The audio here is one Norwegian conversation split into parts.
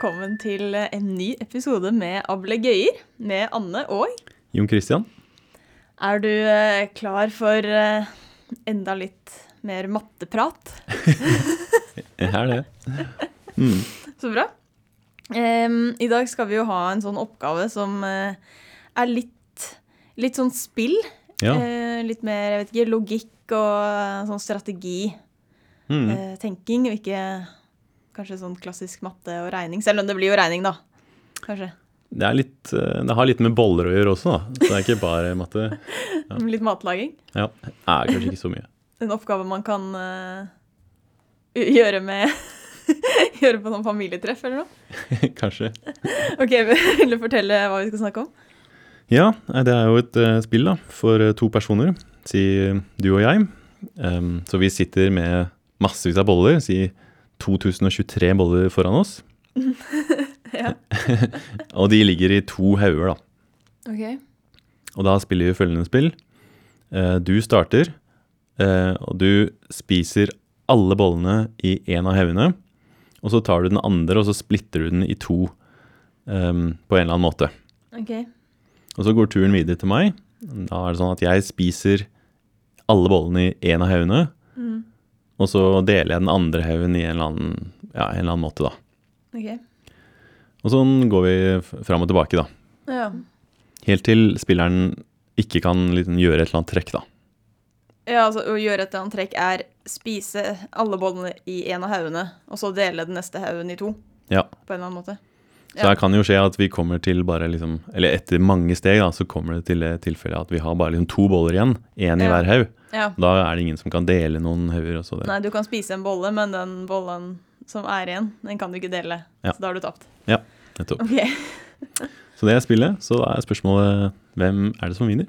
velkommen til en ny episode med Ablegøyer med Anne og Jon Christian? Er du eh, klar for eh, enda litt mer matteprat? Jeg er det. Mm. Så bra. I dag skal vi jo ha en sånn oppgave som eh, er litt, litt sånn spill. Ja. Litt mer jeg vet ikke, logikk og sånn strategi. Mm. tenking, og ikke kanskje sånn klassisk matte og regning. Selv om det blir jo regning, da. Kanskje. Det, litt, eh, det har litt med boller å gjøre også, da. Så det er ikke bare matte. Litt matlaging. Ja, det er kanskje ikke så mye. En oppgave man kan uh, gjøre med Gjøre på noen familietreff eller noe. kanskje. Ok, Vil du fortelle hva vi skal snakke om? Ja, det er jo et uh, spill da, for to personer, si du og jeg. Um, så vi sitter med massevis av boller, si 2023 boller foran oss. Ja. Og de ligger i to hauger, da. Ok. Og da spiller vi følgende spill. Eh, Du starter, eh, og du spiser alle bollene i en av haugene. Og så tar du den andre, og så splitter du den i to um, på en eller annen måte. Ok. Og så går turen videre til meg. Da er det sånn at jeg spiser alle bollene i en av haugene. Og så deler jeg den andre haugen i en eller annen, ja, en eller annen måte, da. Okay. Og sånn går vi fram og tilbake, da. Ja. Helt til spilleren ikke kan liksom gjøre et eller annet trekk, da. ja, altså å gjøre et eller annet trekk er spise alle bollene i en av haugene, og så dele den neste haugen i to, Ja. på en eller annen måte. Så her kan jo skje at vi kommer til bare liksom Eller etter mange steg, da, så kommer det til det tilfellet at vi har bare liksom to boller igjen. Én i hver haug. Ja. Da er det ingen som kan dele noen hauger. Nei, du kan spise en bolle, men den bollen som er igjen, den kan du ikke dele. Ja. Så da har du tapt. Ja, Nettopp. Okay. Så det er spillet. Så da er spørsmålet hvem er det som vinner?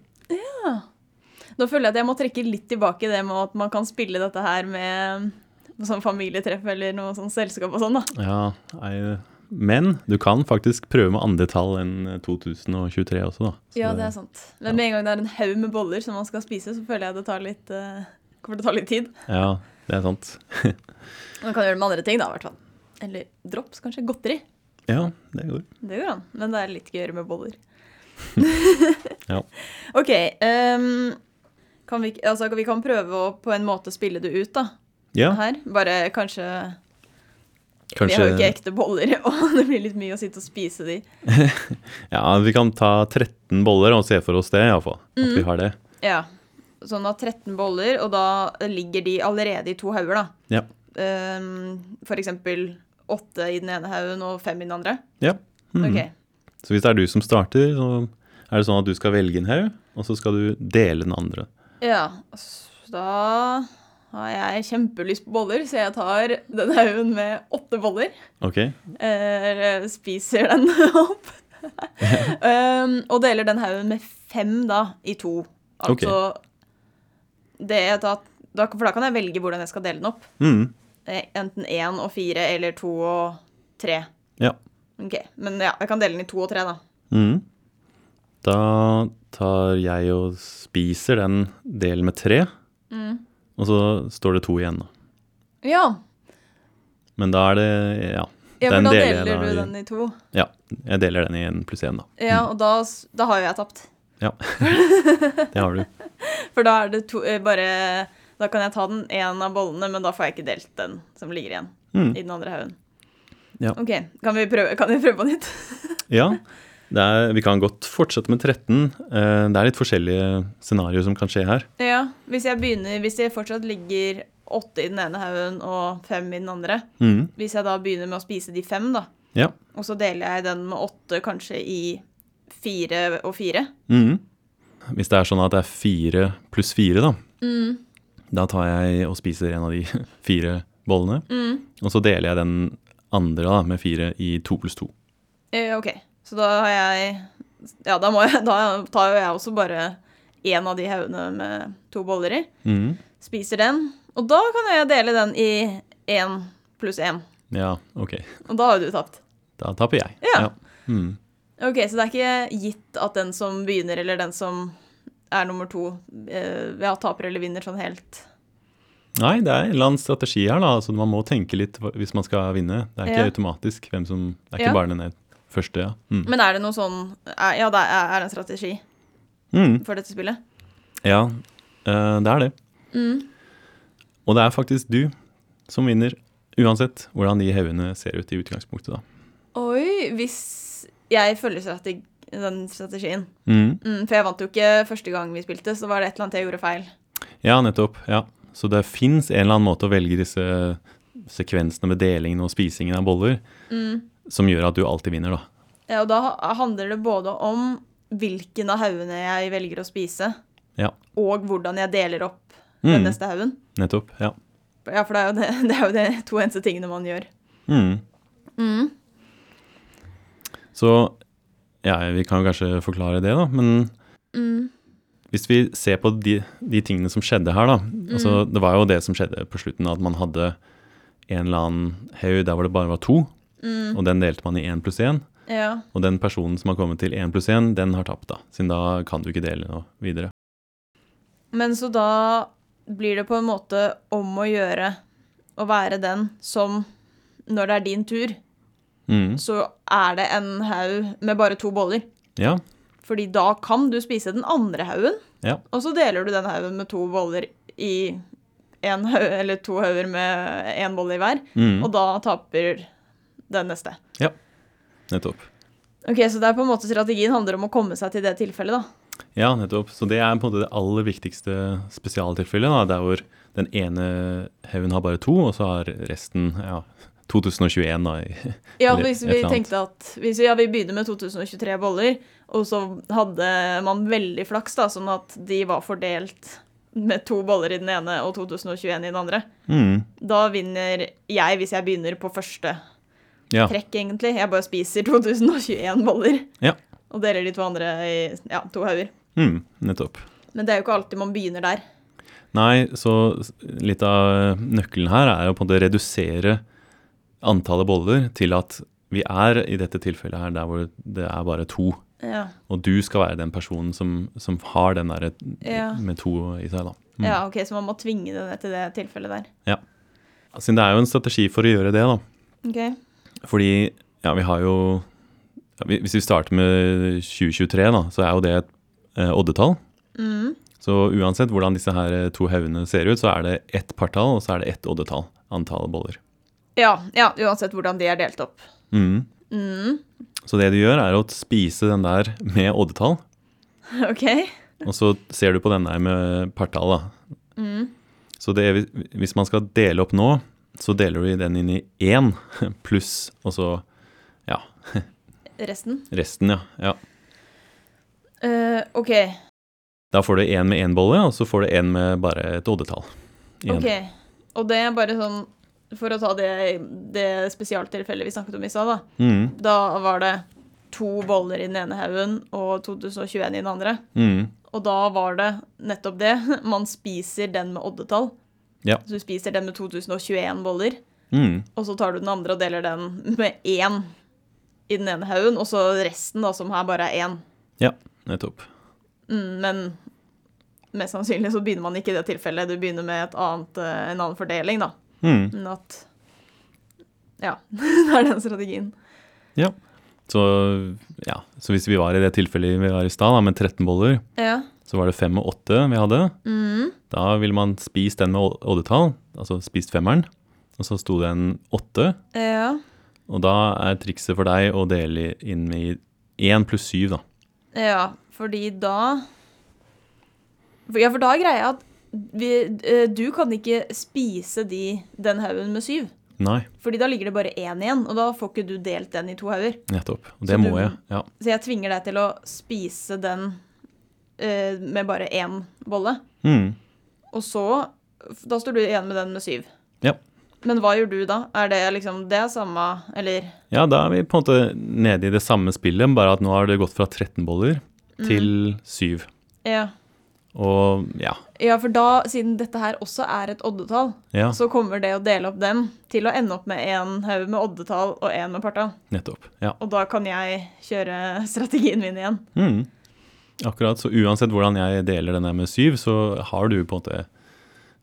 Nå føler jeg at jeg må trekke litt tilbake det med at man kan spille dette her med sånn familietreff eller noe sånn selskap og sånn, da. Ja, nei, Men du kan faktisk prøve med andre tall enn 2023 også, da. Så Ja, det er sant. Men med en gang det er en haug med boller som man skal spise, så føler jeg det tar litt uh, kommer til å ta litt tid. Ja, det er sant. Man kan gjøre det med andre ting, da, i hvert fall. Eller drops, kanskje. Godteri. Ja, det går. Det går an. Men det er litt gøyere med boller. Ja. OK. Um, kan vi, altså, vi kan prøve å på en måte spille det ut, da. Ja, Her. Bare kanskje Vi har jo ikke ekte boller, og det blir litt mye å sitte og spise de. Ja, vi kan ta 13 boller og se for oss det, iallfall. At Mm. vi har det. Ja. Sånn at 13 boller, og da ligger de allerede i to hauger, da. Ja. Um, for eksempel åtte i den ene haugen og fem i den andre. Ja. Mm. Ok. Så hvis det er du som starter, så er det sånn at du skal velge en haug, og så skal du dele den andre. Ja, da har jeg kjempelyst på boller, så jeg tar den haugen med åtte boller. Ok? Eh, spiser den opp. um, og deler den haugen med fem da, i to. Altså det er da, da, For da kan jeg velge hvordan jeg skal dele den opp. Mm. Enten én og fire eller to og tre. Ja. Ok, Men ja, jeg kan dele den i to og tre, da. Mm. Da tar jeg og spiser den delen med tre, Mm. Og så står det to igjen, da. Ja, Men da er det Ja. ja Den da deler deler du den i to. ja jeg deler den i en pluss én, da. Ja, og da, da har jo jeg tapt. Ja. Det har du. For da er det to, eh, bare Da kan jeg ta den én av bollene, men da får jeg ikke delt den som ligger igjen Mm. i den andre haugen. Ja. OK, kan vi prøve, kan vi prøve på nytt? Ja. Er, vi kan godt fortsette med 13. Eh, Det er litt forskjellige scenarioer som kan skje her. Ja, hvis jeg begynner Hvis det fortsatt ligger åtte i den ene haugen og fem i den andre, Mm. hvis jeg da begynner med å spise de fem, da, Ja. og så deler jeg den med åtte kanskje i fire og fire Mm. Hvis det er sånn at det er fire pluss fire, da, mm. da tar jeg og spiser en av de fire bollene. Mm. Og så deler jeg den andre da, med fire i to pluss to. Eh, OK, så da har jeg Ja, da, må jeg, da tar jo jeg også bare én av de haugene med to boller i. Mm. Spiser den. Og da kan jeg dele den i én pluss én. Ja, ok. Og da har du tapt. Da taper jeg. Ja. Mm. Ok, Så det er ikke gitt at den som begynner, eller den som er nummer to, eh, ja, taper eller vinner sånn helt Nei, det er en eller annen strategi her, da. Altså, man må tenke litt hvis man skal vinne. Det er ikke Ja. automatisk hvem som Det er ikke Ja. bare den første, ja. Mm. Men er det noe sånn Ja, det er, er en strategi Mm. for dette spillet. Ja, eh, det er det. Mm. Og det er faktisk du som vinner, uansett hvordan de haugene ser ut i utgangspunktet, da. Oi, hvis jeg følger strategi, den strategien. Mm. Mm, for jeg vant jo ikke første gang vi spilte, så var det et eller annet jeg gjorde feil. Ja, nettopp. Ja. Så det fins en eller annen måte å velge disse sekvensene med delingen og spisingen av boller Mm. Som gjør at du alltid vinner, da. Ja, og da handler det både om hvilken av haugene jeg velger å spise, Ja. og hvordan jeg deler opp den Mm. neste haugen. Nettopp. Ja. Ja, for det er jo det, det, er jo det to eneste tingene man gjør. Mm. Mm. Så ja, vi kan jo kanskje forklare det, da. Men Mm. hvis vi ser på de, de tingene som skjedde her, da. Altså, det var jo det som skjedde på slutten, at man hadde en eller annen haug der hvor det bare var to, Mm. og den delte man i én pluss én. Ja. Og den personen som har kommet til én pluss én, den har tapt, da. Siden da kan du ikke dele noe videre. Men så da blir det på en måte om å gjøre å være den som, når det er din tur, Mm. så er det en haug med bare to boller. Ja. Fordi da kan du spise den andre haugen, Ja. og så deler du den haugen med to boller i en haug, eller to hauger med én bolle i hver, Mm. og da taper den neste. Ja, Nettopp. Ok, Så det er på en måte strategien handler om å komme seg til det tilfellet, da. Ja, nettopp. Så det er på en måte det aller viktigste spesialtilfellet. da, Der hvor den ene haugen har bare to, og så har resten ja, 2021 da. i- Ja, hvis vi tenkte at hvis vi, ja, vi begynner med 2023 boller, og så hadde man veldig flaks, da, sånn at de var fordelt med to boller i den ene og 2021 i den andre, Mm. da vinner jeg hvis jeg begynner på første Ja. trekk, egentlig. Jeg bare spiser 2021 boller. Ja. Og deler de to andre i ja, to hauger. Mm. Nettopp. Men det er jo ikke alltid man begynner der. Nei, så litt av nøkkelen her er jo på en måte redusere antallet boller til at vi er i dette tilfellet her der hvor det er bare to. Ja, Og du skal være den personen som, som har den derre Ja. med to i seg, da. Mm. ja ok, så man må tvinge det til det tilfellet der. Ja. Siden det er jo en strategi for å gjøre det, da. Ok. Fordi ja, vi har jo ja, Hvis vi starter med 2023, da, så er jo det et eh, oddetall. Mm. Så uansett hvordan disse her eh, to haugene ser ut, så er det ett partall, og så er det ett oddetall. Antall boller. Ja, ja, uansett hvordan de er delt opp. Mm. Mm. Så det du gjør, er å spise den der med oddetall, Ok. og så ser du på den der med partall, da. Mm. Så det, hvis man skal dele opp nå, så deler vi den inn i én pluss, og så ja, Resten? resten, ja. ja. Uh, ok, Da får du én med én bolle, og så får du én med bare et oddetall. Ok. Og det er bare sånn, for å ta det, det spesialtilfellet vi snakket om i stad, da. Mm, Da var det to boller i den ene haugen og 2021 i den andre. mm, Og da var det nettopp det. Man spiser den med oddetall. Ja. Så du spiser den med 2021 boller, mm. og så tar du den andre og deler den med én i den ene haugen, og så resten, da, som her bare er én. Ja, nettopp. Mm, men mest sannsynlig så begynner man ikke i det tilfellet. Du begynner med et annet, eh, en annen fordeling, da. Mm. Men at Ja, det er den strategien. Så, ja, så hvis vi var i det tilfellet vi var i stad, med 13 boller, Ja. Så var det fem og åtte vi hadde. Mm. Da ville man spist den med odd- oddetall, altså spist femmeren, og så sto det en åtte. Ja. Og da er trikset for deg å dele inn i én pluss syv, da. ja, fordi da Ja, for da er greia at vi, eh, du kan ikke spise de, den haugen med syv. Nei, Fordi da ligger det bare én igjen, og da får ikke du delt den i to hauger. nettopp. Og det Så du- må jeg. Ja. Så jeg tvinger deg til å spise den eh, med bare én bolle. Mm. Og så Da står du igjen med den med syv. Ja. Men hva gjør du da? Er det liksom Det samme Eller ja, da er vi på en måte nede i det samme spillet, bare at nå har det gått fra 13 boller til 7. Ja. Og ja, Ja, for da, siden dette her også er et oddetall, ja, så kommer det å dele opp dem til å ende opp med en haug med oddetall og en med partall. nettopp. Ja. Og da kan jeg kjøre strategien min igjen. Mm. Akkurat. Så uansett hvordan jeg deler den her med syv, så har du på en måte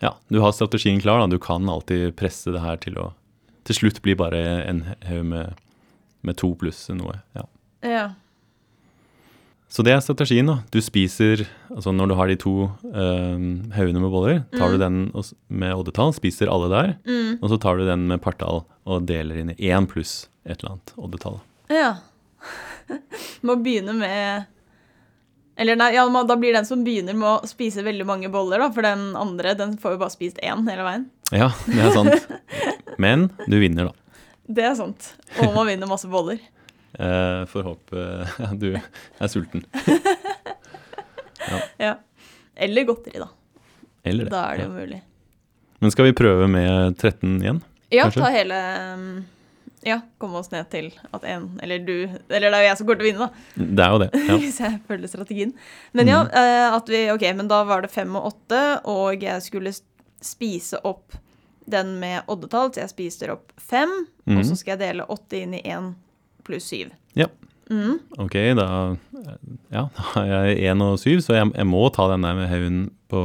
Ja, du har strategien klar. da. Du kan alltid presse det her til å til slutt bli bare en haug med, med to pluss noe. Ja. Ja. Så det er strategien. da. Du spiser altså Når du har de to eh, haugene med boller, tar du den med oddetall, spiser alle der. Mm. Og så tar du den med partall og deler inn i én pluss et eller annet oddetall. Ja. Må begynne med Eller nei, ja, da blir den som begynner med å spise veldig mange boller, da, for den andre den får jo bare spist én hele veien. Ja, det er sant. Men du vinner, da. Det er sant. Og man vinner masse boller. Eh, Får håpe ja, du er sulten. Ja. Eller godteri, da. Eller det. Da er det Ja. jo mulig. Men skal vi prøve med 13 igjen? Ja, Kanskje? ta hele um, Ja, komme oss ned til at en Eller du Eller det er jo jeg som kommer til å vinne, da. Det er jo det. Ja. Hvis jeg følger strategien. Men ja, mm. at vi Ok, men da var det fem og åtte, og jeg skulle spise opp den med oddetall, så jeg spiser opp fem. Og Mhm. så skal jeg dele åtte inn i én pluss syv. Ja. Mm. Ok, da, ja, da har jeg én og syv, så jeg, jeg må ta den der med haugen på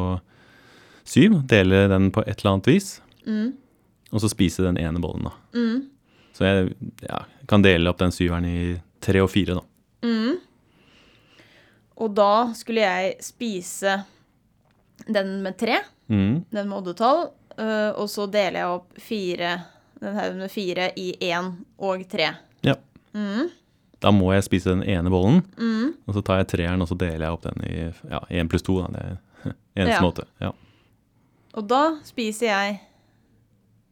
syv. Dele den på et eller annet vis. Mhm. Og så spise den ene bollen, da. Mhm. Så jeg ja, kan dele opp den syveren i tre og fire, da. Mhm. Og da skulle jeg spise den med tre, mm. den med oddetall, eh, og så deler jeg opp fire, den haugen med fire i én og tre. Ja. Mhm. Da må jeg spise den ene bollen, Mhm. og så tar jeg treeren, og så deler jeg opp den i ja, 1 pluss 2. Da. Det er eneste Ja. måte. Ja. Og da spiser jeg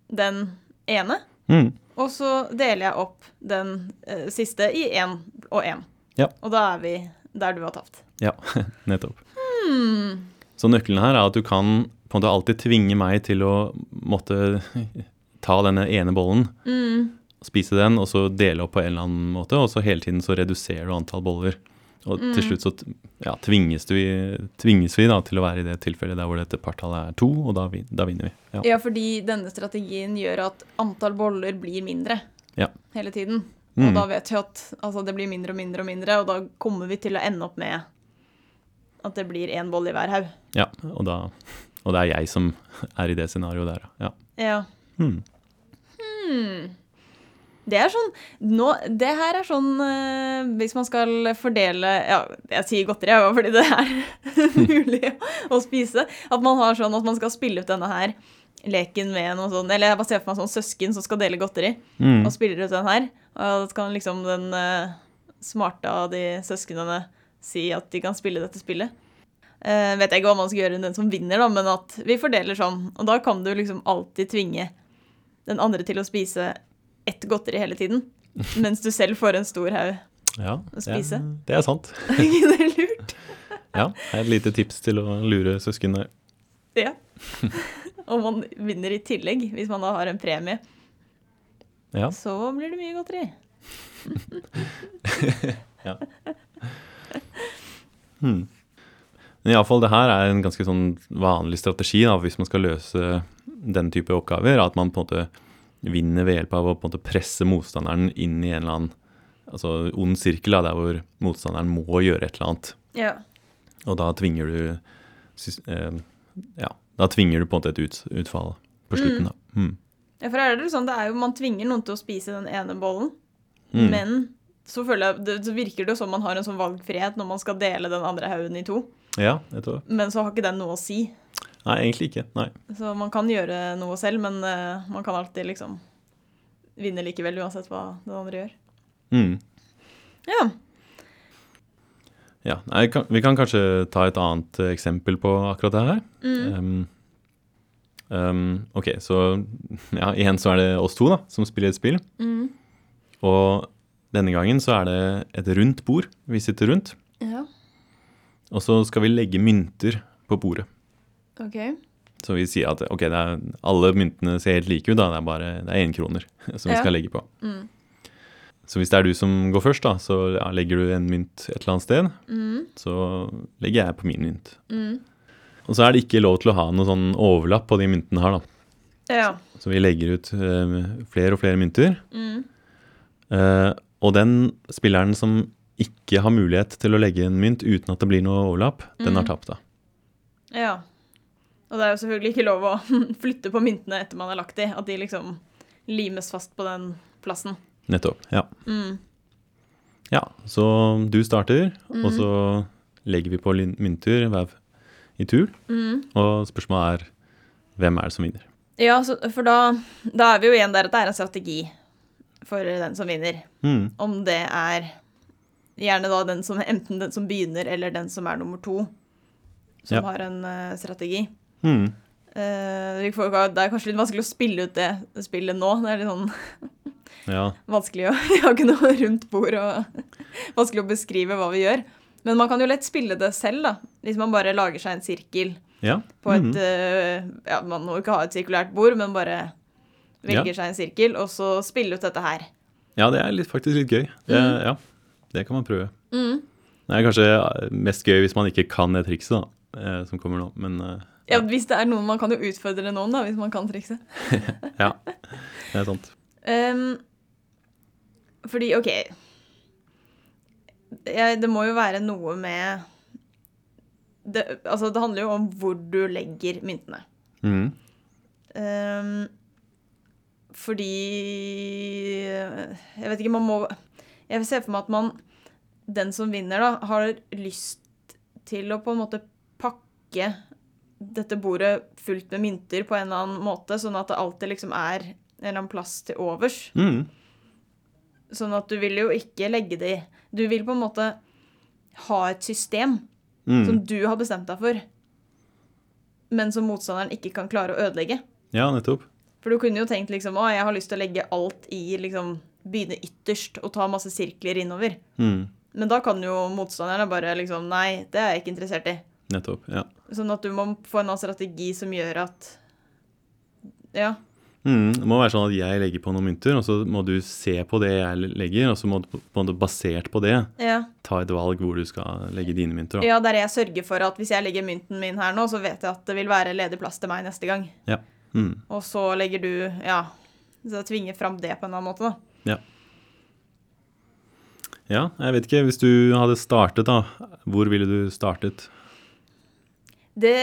den ene, Mhm. Og så deler jeg opp den eh, siste i én og én. Ja. Og da er vi der du har tapt. ja, nettopp. Hmm. Så nøkkelen her er at du kan på en måte alltid tvinge meg til å måtte ta denne ene bollen, Mm. spise den, og så dele opp på en eller annen måte, og så hele tiden så reduserer du antall boller. Og Mm. til slutt så ja, tvinges, du, tvinges vi da til å være i det tilfellet der hvor dette partallet er to, og da, da vinner vi. Ja. Ja, fordi denne strategien gjør at antall boller blir mindre Ja. hele tiden. Og Mm. da vet vi at altså, det blir mindre og mindre og mindre, og da kommer vi til å ende opp med at det blir én bolle i hver haug. ja og, da, og det er jeg som er i det scenarioet der, ja. Ja. Hmm. Hmm. Det er sånn nå, Det her er sånn eh, Hvis man skal fordele Ja, jeg sier godteri, jeg, fordi det er mulig å spise. At man har sånn at man skal spille ut denne her leken med noe sånn Eller jeg bare ser for meg sånn søsken som skal dele godteri, Mm. og spiller ut den her. Og da kan liksom den eh, smarte av de søsknene si at de kan spille dette spillet. Uh, vet jeg ikke hva man skal gjøre den som vinner, da, men at vi fordeler sånn. Og da kan du liksom alltid tvinge den andre til å spise ett godteri hele tiden. Mens du selv får en stor haug. Ja, Å spise. Ja, det er sant. det Er lurt? Ja, det er et lite tips til å lure søsknene. Ja. Og man vinner i tillegg, hvis man da har en premie. Ja. Så blir det mye godteri. ja. Hmm. Men iallfall, det her er en ganske sånn vanlig strategi da, hvis man skal løse den type oppgaver. At man på en måte vinner ved hjelp av å på en måte presse motstanderen inn i en eller annen altså ond sirkel, der hvor motstanderen må gjøre et eller annet. Ja. Og da tvinger du eh, Ja, da tvinger du på en måte et ut, utfall på slutten, da. Mm. ja, for er det sånn, det er jo, man tvinger noen til å spise den ene bollen, Mm. men så, jeg, det, så virker det som man har en sånn valgfrihet når man skal dele den andre haugen i to. Ja, jeg tror Men så har ikke den noe å si. Nei, egentlig ikke. Nei. Så man kan gjøre noe selv, men uh, man kan alltid liksom vinne likevel, uansett hva den andre gjør. Mm. Ja. Ja, nei, kan, Vi kan kanskje ta et annet eksempel på akkurat det her. Mm. Um, um, ok, så ja, igjen så er det oss to da, som spiller et spill. Mm. Og denne gangen så er det et rundt bord vi sitter rundt. Ja. Og så skal vi legge mynter på bordet. OK. Så vi sier at ok, er, alle myntene ser helt like ut, da. Det er bare det er énkroner som vi Ja. skal legge på. Mm. Så hvis det er du som går først, da, så legger du en mynt et eller annet sted. Mm. Så legger jeg på min mynt. Mm. Og så er det ikke lov til å ha noe sånn overlapp på de myntene her, da. Ja. Så vi legger ut øh, flere og flere mynter. Mm. Uh, og den spilleren som ikke har mulighet til å legge en mynt uten at det blir noe overlapp, den har Mm. tapt, da. Ja. Og det er jo selvfølgelig ikke lov å flytte på myntene etter man har lagt de, at de liksom limes fast på den plassen. Nettopp. Ja. Mm. ja. Så du starter, og så legger vi på mynter hver i tur. Mm. Og spørsmålet er hvem er det som vinner? Ja, så, for da, da er vi jo igjen der at det er en strategi for den som vinner. Mm. Om det er gjerne da den som, enten den som begynner, eller den som er nummer to, som Ja. har en uh, strategi. Mm. Uh, det er kanskje litt vanskelig å spille ut det spillet nå. Det er litt sånn Ja. vanskelig å Vi har ikke noe rundt bord og vanskelig å beskrive hva vi gjør. Men man kan jo lett spille det selv, da. Hvis man bare lager seg en sirkel ja. på et Mhm. uh, Ja, man må ikke ha et sirkulært bord, men bare velger seg en sirkel, og så spille ut dette her. ja, det er litt, faktisk litt gøy. Det, Ja, det kan man prøve. Mm. Det er kanskje mest gøy hvis man ikke kan det trikset da, eh, som kommer nå, men eh, Ja, hvis det er noen Man kan jo utfordre noen, da, hvis man kan trikset. ja, det er sant. Um, fordi, OK jeg, Det må jo være noe med det, Altså, det handler jo om hvor du legger myntene. Mm. Um, fordi Jeg vet ikke, man må Jeg vil se for meg at man Den som vinner, da, har lyst til å på en måte pakke dette bordet fullt med mynter på en eller annen måte, sånn at det alltid liksom er en eller annen plass til overs. Mm. Sånn at du vil jo ikke legge det i Du vil på en måte ha et system mm. som du har bestemt deg for, men som motstanderen ikke kan klare å ødelegge. Ja, nettopp. For du kunne jo tenkt liksom å, jeg har lyst til å legge alt i liksom Begynne ytterst og ta masse sirkler innover. Mm. Men da kan jo motstanderne bare liksom Nei, det er jeg ikke interessert i. Nettopp, ja. Sånn at du må få en strategi som gjør at Ja. Mm, Det må være sånn at jeg legger på noen mynter, og så må du se på det jeg legger, og så må du på en basert på det Ja. ta et valg hvor du skal legge dine mynter. Da. ja, der jeg sørger for at hvis jeg legger mynten min her nå, så vet jeg at det vil være ledig plass til meg neste gang. Ja. Mm. Og så legger du Ja. Så tvinger fram det på en annen måte, da. Ja. ja, jeg vet ikke. Hvis du hadde startet, da, hvor ville du startet? Det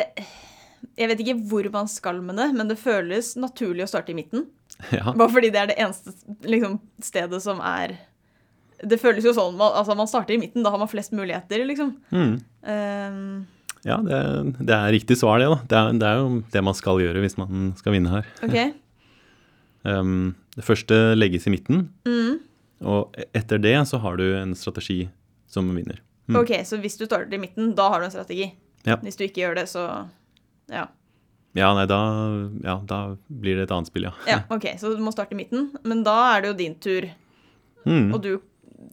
Jeg vet ikke hvor man skal med det, men det føles naturlig å starte i midten. Ja. Bare fordi det er det eneste liksom, stedet som er Det føles jo sånn man, Altså, man starter i midten, da har man flest muligheter, liksom. Mm. Um, Ja, det, det er riktig svar, det. da. Det er, det er jo det man skal gjøre hvis man skal vinne her. Okay. Um, det første legges i midten, Mm. og e- etter det så har du en strategi som vinner. Mm. OK, så hvis du starter i midten, da har du en strategi. Ja. Hvis du ikke gjør det, så Ja. Ja, nei, da, ja, da blir det et annet spill, ja. ja OK, så du må starte i midten. Men da er det jo din tur, Mm. og du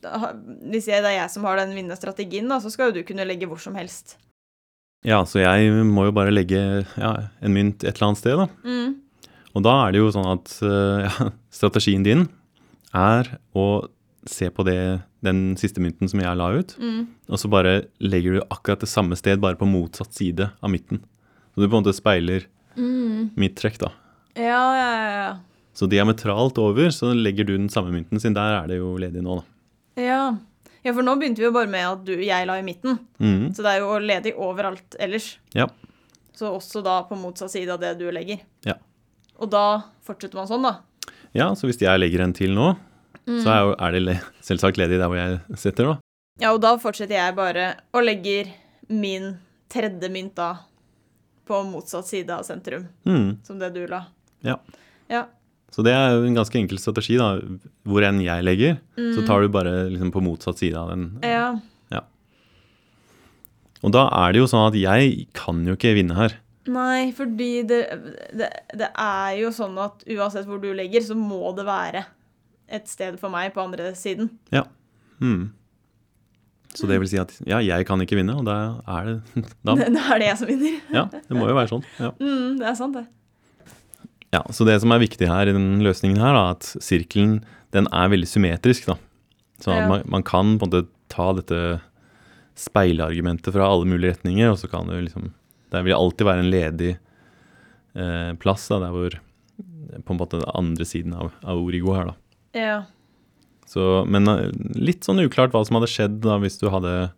da, Hvis jeg, det er jeg som har den vinnende strategien, da, så skal jo du kunne legge hvor som helst. Ja, så jeg må jo bare legge ja, en mynt et eller annet sted, da. Mm. Og da er det jo sånn at eh, ja, strategien din er å se på det, den siste mynten som jeg la ut, Mm. og så bare legger du akkurat det samme sted, bare på motsatt side av midten. Så du på en måte speiler Mm. mitt trekk, da. Ja, ja, ja. Så diametralt over så legger du den samme mynten, siden der er det jo ledig nå, da. Ja. ja, for nå begynte vi jo bare med at du, jeg la i midten. Mm. Så det er jo ledig overalt ellers. Ja. Så også da på motsatt side av det du legger. Ja. Og da fortsetter man sånn, da. ja, så hvis jeg legger en til nå, så er, er det selvsagt ledig der hvor jeg setter, da. Ja, og da fortsetter jeg bare og legger min tredje mynt da på motsatt side av sentrum, mm. som det du la. Ja. Ja. Så det er jo en ganske enkel strategi, da. Hvor enn jeg legger, så tar du bare liksom på motsatt side av den. Ja. Og da er det jo sånn at jeg kan jo ikke vinne her. Nei, fordi det, det, det er jo sånn at uansett hvor du legger, så må det være et sted for meg på andre siden. Ja. Mhm. Så det vil si at ja, jeg kan ikke vinne, og da er det da. Da er det jeg som vinner. Ja, det må jo være sånn. Ja. Mm, det er sant, det. Ja, så det som er viktig her i den løsningen her, da, at sirkelen den er veldig symmetrisk. da. Så Ja. man, man kan på en måte ta dette speilargumentet fra alle mulige retninger, og så kan det liksom Det vil alltid være en ledig eh, plass da, der hvor På en måte den andre siden av, av origo her, da. Ja. Så, men eh, litt sånn uklart hva som hadde skjedd da hvis du hadde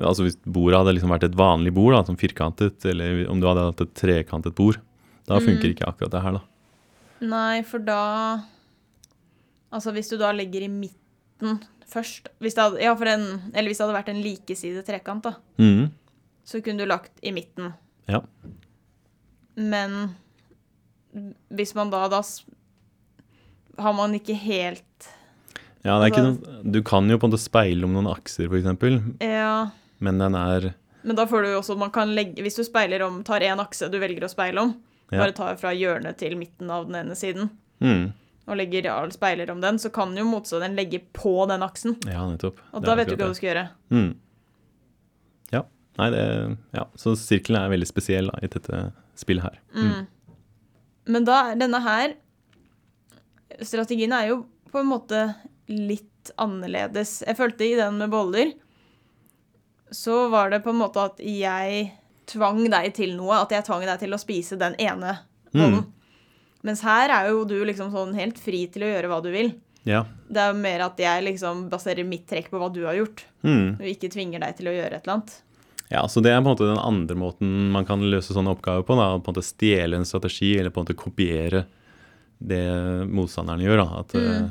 Altså hvis bordet hadde liksom vært et vanlig bord, da, sånn firkantet, eller om du hadde hatt et trekantet bord, da funker Mm. ikke akkurat det her, da. Nei, for da Altså hvis du da legger i midten først hvis det hadde, Ja, for en Eller hvis det hadde vært en likesidet trekant, da, Mm. så kunne du lagt i midten. Ja. Men hvis man da Da har man ikke helt Ja, det er ikke Altså- noe, du kan jo på en måte speile om noen akser, eksempel, Ja. men den er Men da får du jo også man kan legge, Hvis du speiler om, tar én akse du velger å speile om, Ja. bare tar fra hjørnet til midten av den ene siden, mm, og legger ja, speiler om den, så kan jo motstanderen legge på den aksen. Ja, nettopp. Og da vet du hva du skal gjøre. Mm. Ja. Nei, det Ja. Så sirkelen er veldig spesiell da, i dette spillet her. Mm. Men da er denne her Strategien er jo på en måte litt annerledes. Jeg følte i den med boller så var det på en måte at jeg tvang deg til noe. At jeg tvang deg til å spise den ene bollen. Mm. Mens her er jo du liksom sånn helt fri til å gjøre hva du vil. Ja. Det er mer at jeg liksom baserer mitt trekk på hva du har gjort, Mm. og ikke tvinger deg til å gjøre et eller annet. Ja, så det er på en måte den andre måten man kan løse sånne oppgaver på. Da. På en måte Stjele en strategi, eller på en måte kopiere det motstanderen gjør. Da. At eh, Mm.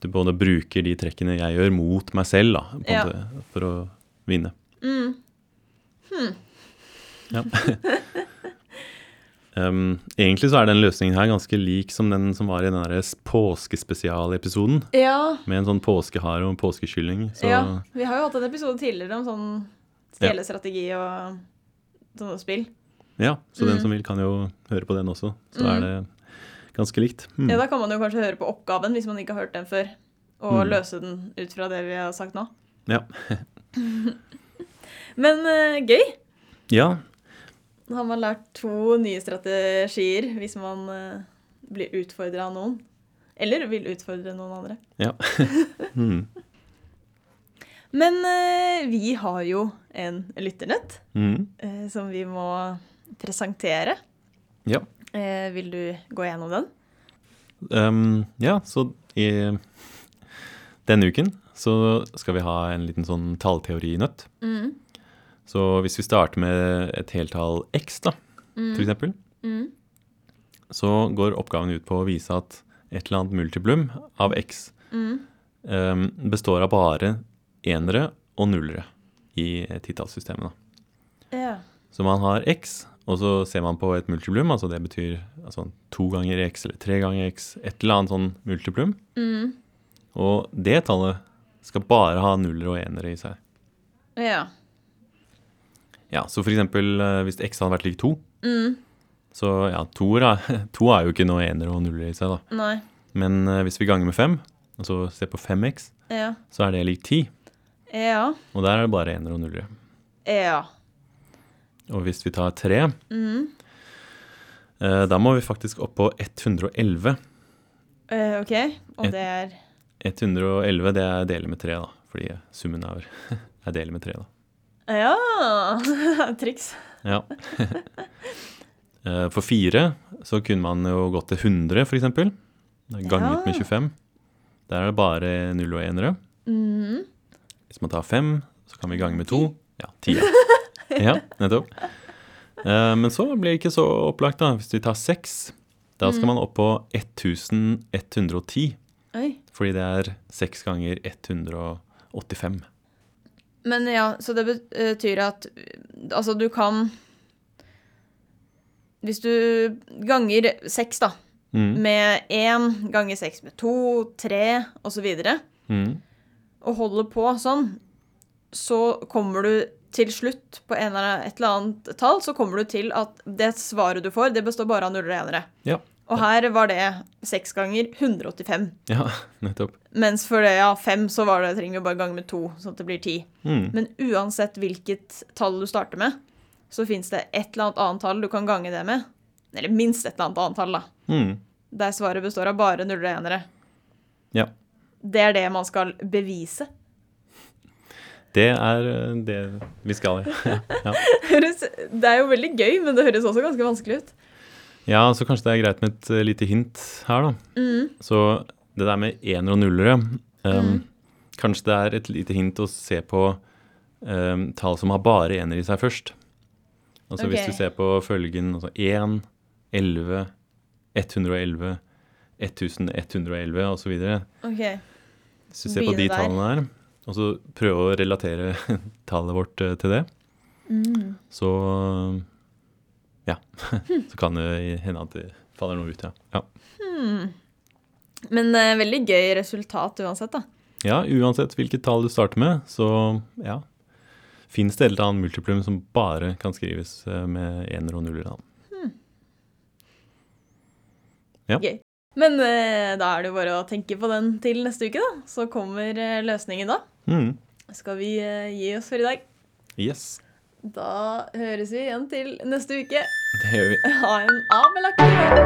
du både bruker de trekkene jeg gjør, mot meg selv, da, på Ja. det, for å vinne. Mm. Ja. um, egentlig så er den løsningen her ganske lik som den som var i den påskespesialepisoden. Ja, Med en sånn påskehare og en påskekylling. Så ja. Vi har jo hatt en episode tidligere om sånn stjelestrategi og sånne spill. ja, så den Mm. som vil, kan jo høre på den også. Så Mm. er det ganske likt. Mm. Ja, Da kan man jo kanskje høre på oppgaven hvis man ikke har hørt den før, og Mm. løse den ut fra det vi har sagt nå. Ja. Men eh, gøy! ja. Da har man lært to nye strategier hvis man eh, blir utfordra av noen. Eller vil utfordre noen andre. ja. mm. Men eh, vi har jo en lytternett Mm. som vi må presentere. Ja. Eh, vil du gå gjennom den? Um, ja, så i denne uken så skal vi ha en liten sånn tallteorinøtt. Mm. Så hvis vi starter med et heltall x, da, for eksempel, Mm. så går oppgaven ut på å vise at et eller annet multiplum av x Mm. um, består av bare enere og nullere i titallssystemet. Ja. Så man har x, og så ser man på et multiplum, altså det betyr altså to ganger x eller tre ganger x, et eller annet sånn multiplum. Mm. Og det tallet skal bare ha nuller og enere i seg. Ja. Ja, Så for eksempel eh, hvis x hadde vært lik to, Mm. så ja, to er, to er jo ikke noe enere og nuller i seg, da. Nei. Men eh, hvis vi ganger med fem, og så ser på 5x, Ja. så er det lik 10. Ja. Og der er det bare enere og nullere. Ja. Og hvis vi tar 3, Mm. eh, da må vi faktisk opp på 111. Eh, OK. Og Et- det er 111 det er dele med 3, da. Fordi summen er, er dele med 3, da. Ja! Triks. Ja. Eh, For 4 så kunne man jo gått til 100, for eksempel. Ganget med 25. Der er det bare null og enere. Mm. Hvis man tar 5, så kan vi gange med 2. Ja, 10. Ja, nettopp. Eh, Men så blir det ikke så opplagt, da. Hvis vi tar 6, da skal man opp på 1110. Oi. Fordi det er 6 ganger 185. Men ja, så det betyr at altså du kan Hvis du ganger seks, da, Mm. med én ganger seks med to, tre osv., og, Mm. og holder på sånn, så kommer du til slutt på en eller et eller annet tall, så kommer du til at det svaret du får, det består bare av nuller og enere. Ja. Og her var det seks ganger 185. ja, nettopp. Mens for det, ja, fem, så var det, trenger vi bare gange med to, sånn at det blir ti. Mm. Men uansett hvilket tall du starter med, så fins det et eller annet annet tall du kan gange det med. Eller minst et eller annet annet tall, da. Mm. Der svaret består av bare nuller og enere. Ja. Det er det man skal bevise. Det er eh, det vi skal. Ja. Det er jo veldig gøy, men det høres også ganske vanskelig ut. ja, så kanskje det er greit med et eh, lite hint her, da. Mm. Så det der med ener og nullere um, Mm. Kanskje det er et lite hint å se på um, tall som har bare ener i seg først. Altså hvis du ser på følgen altså 1, 11, 111, 1111 osv. Okay. Hvis du ser på de Begynne der. tallene her, og så prøve å relatere tallet vårt eh, til det, Mm. så ja. Så kan det hende at det faller noe ut, ja. Ja, Men eh, veldig gøy resultat uansett, da. ja uansett hvilket tall du starter med, så ja. Fins det et eller annet multiplum som bare kan skrives eh, med ener og nuller? Da. Ja. Gøy. Men eh, da er det jo bare å tenke på den til neste uke, da. Så kommer eh, løsningen da. Mm. Skal vi eh, gi oss for i dag? Yes, Da høres vi igjen til neste uke. det gjør vi. Ha en avlagt dag!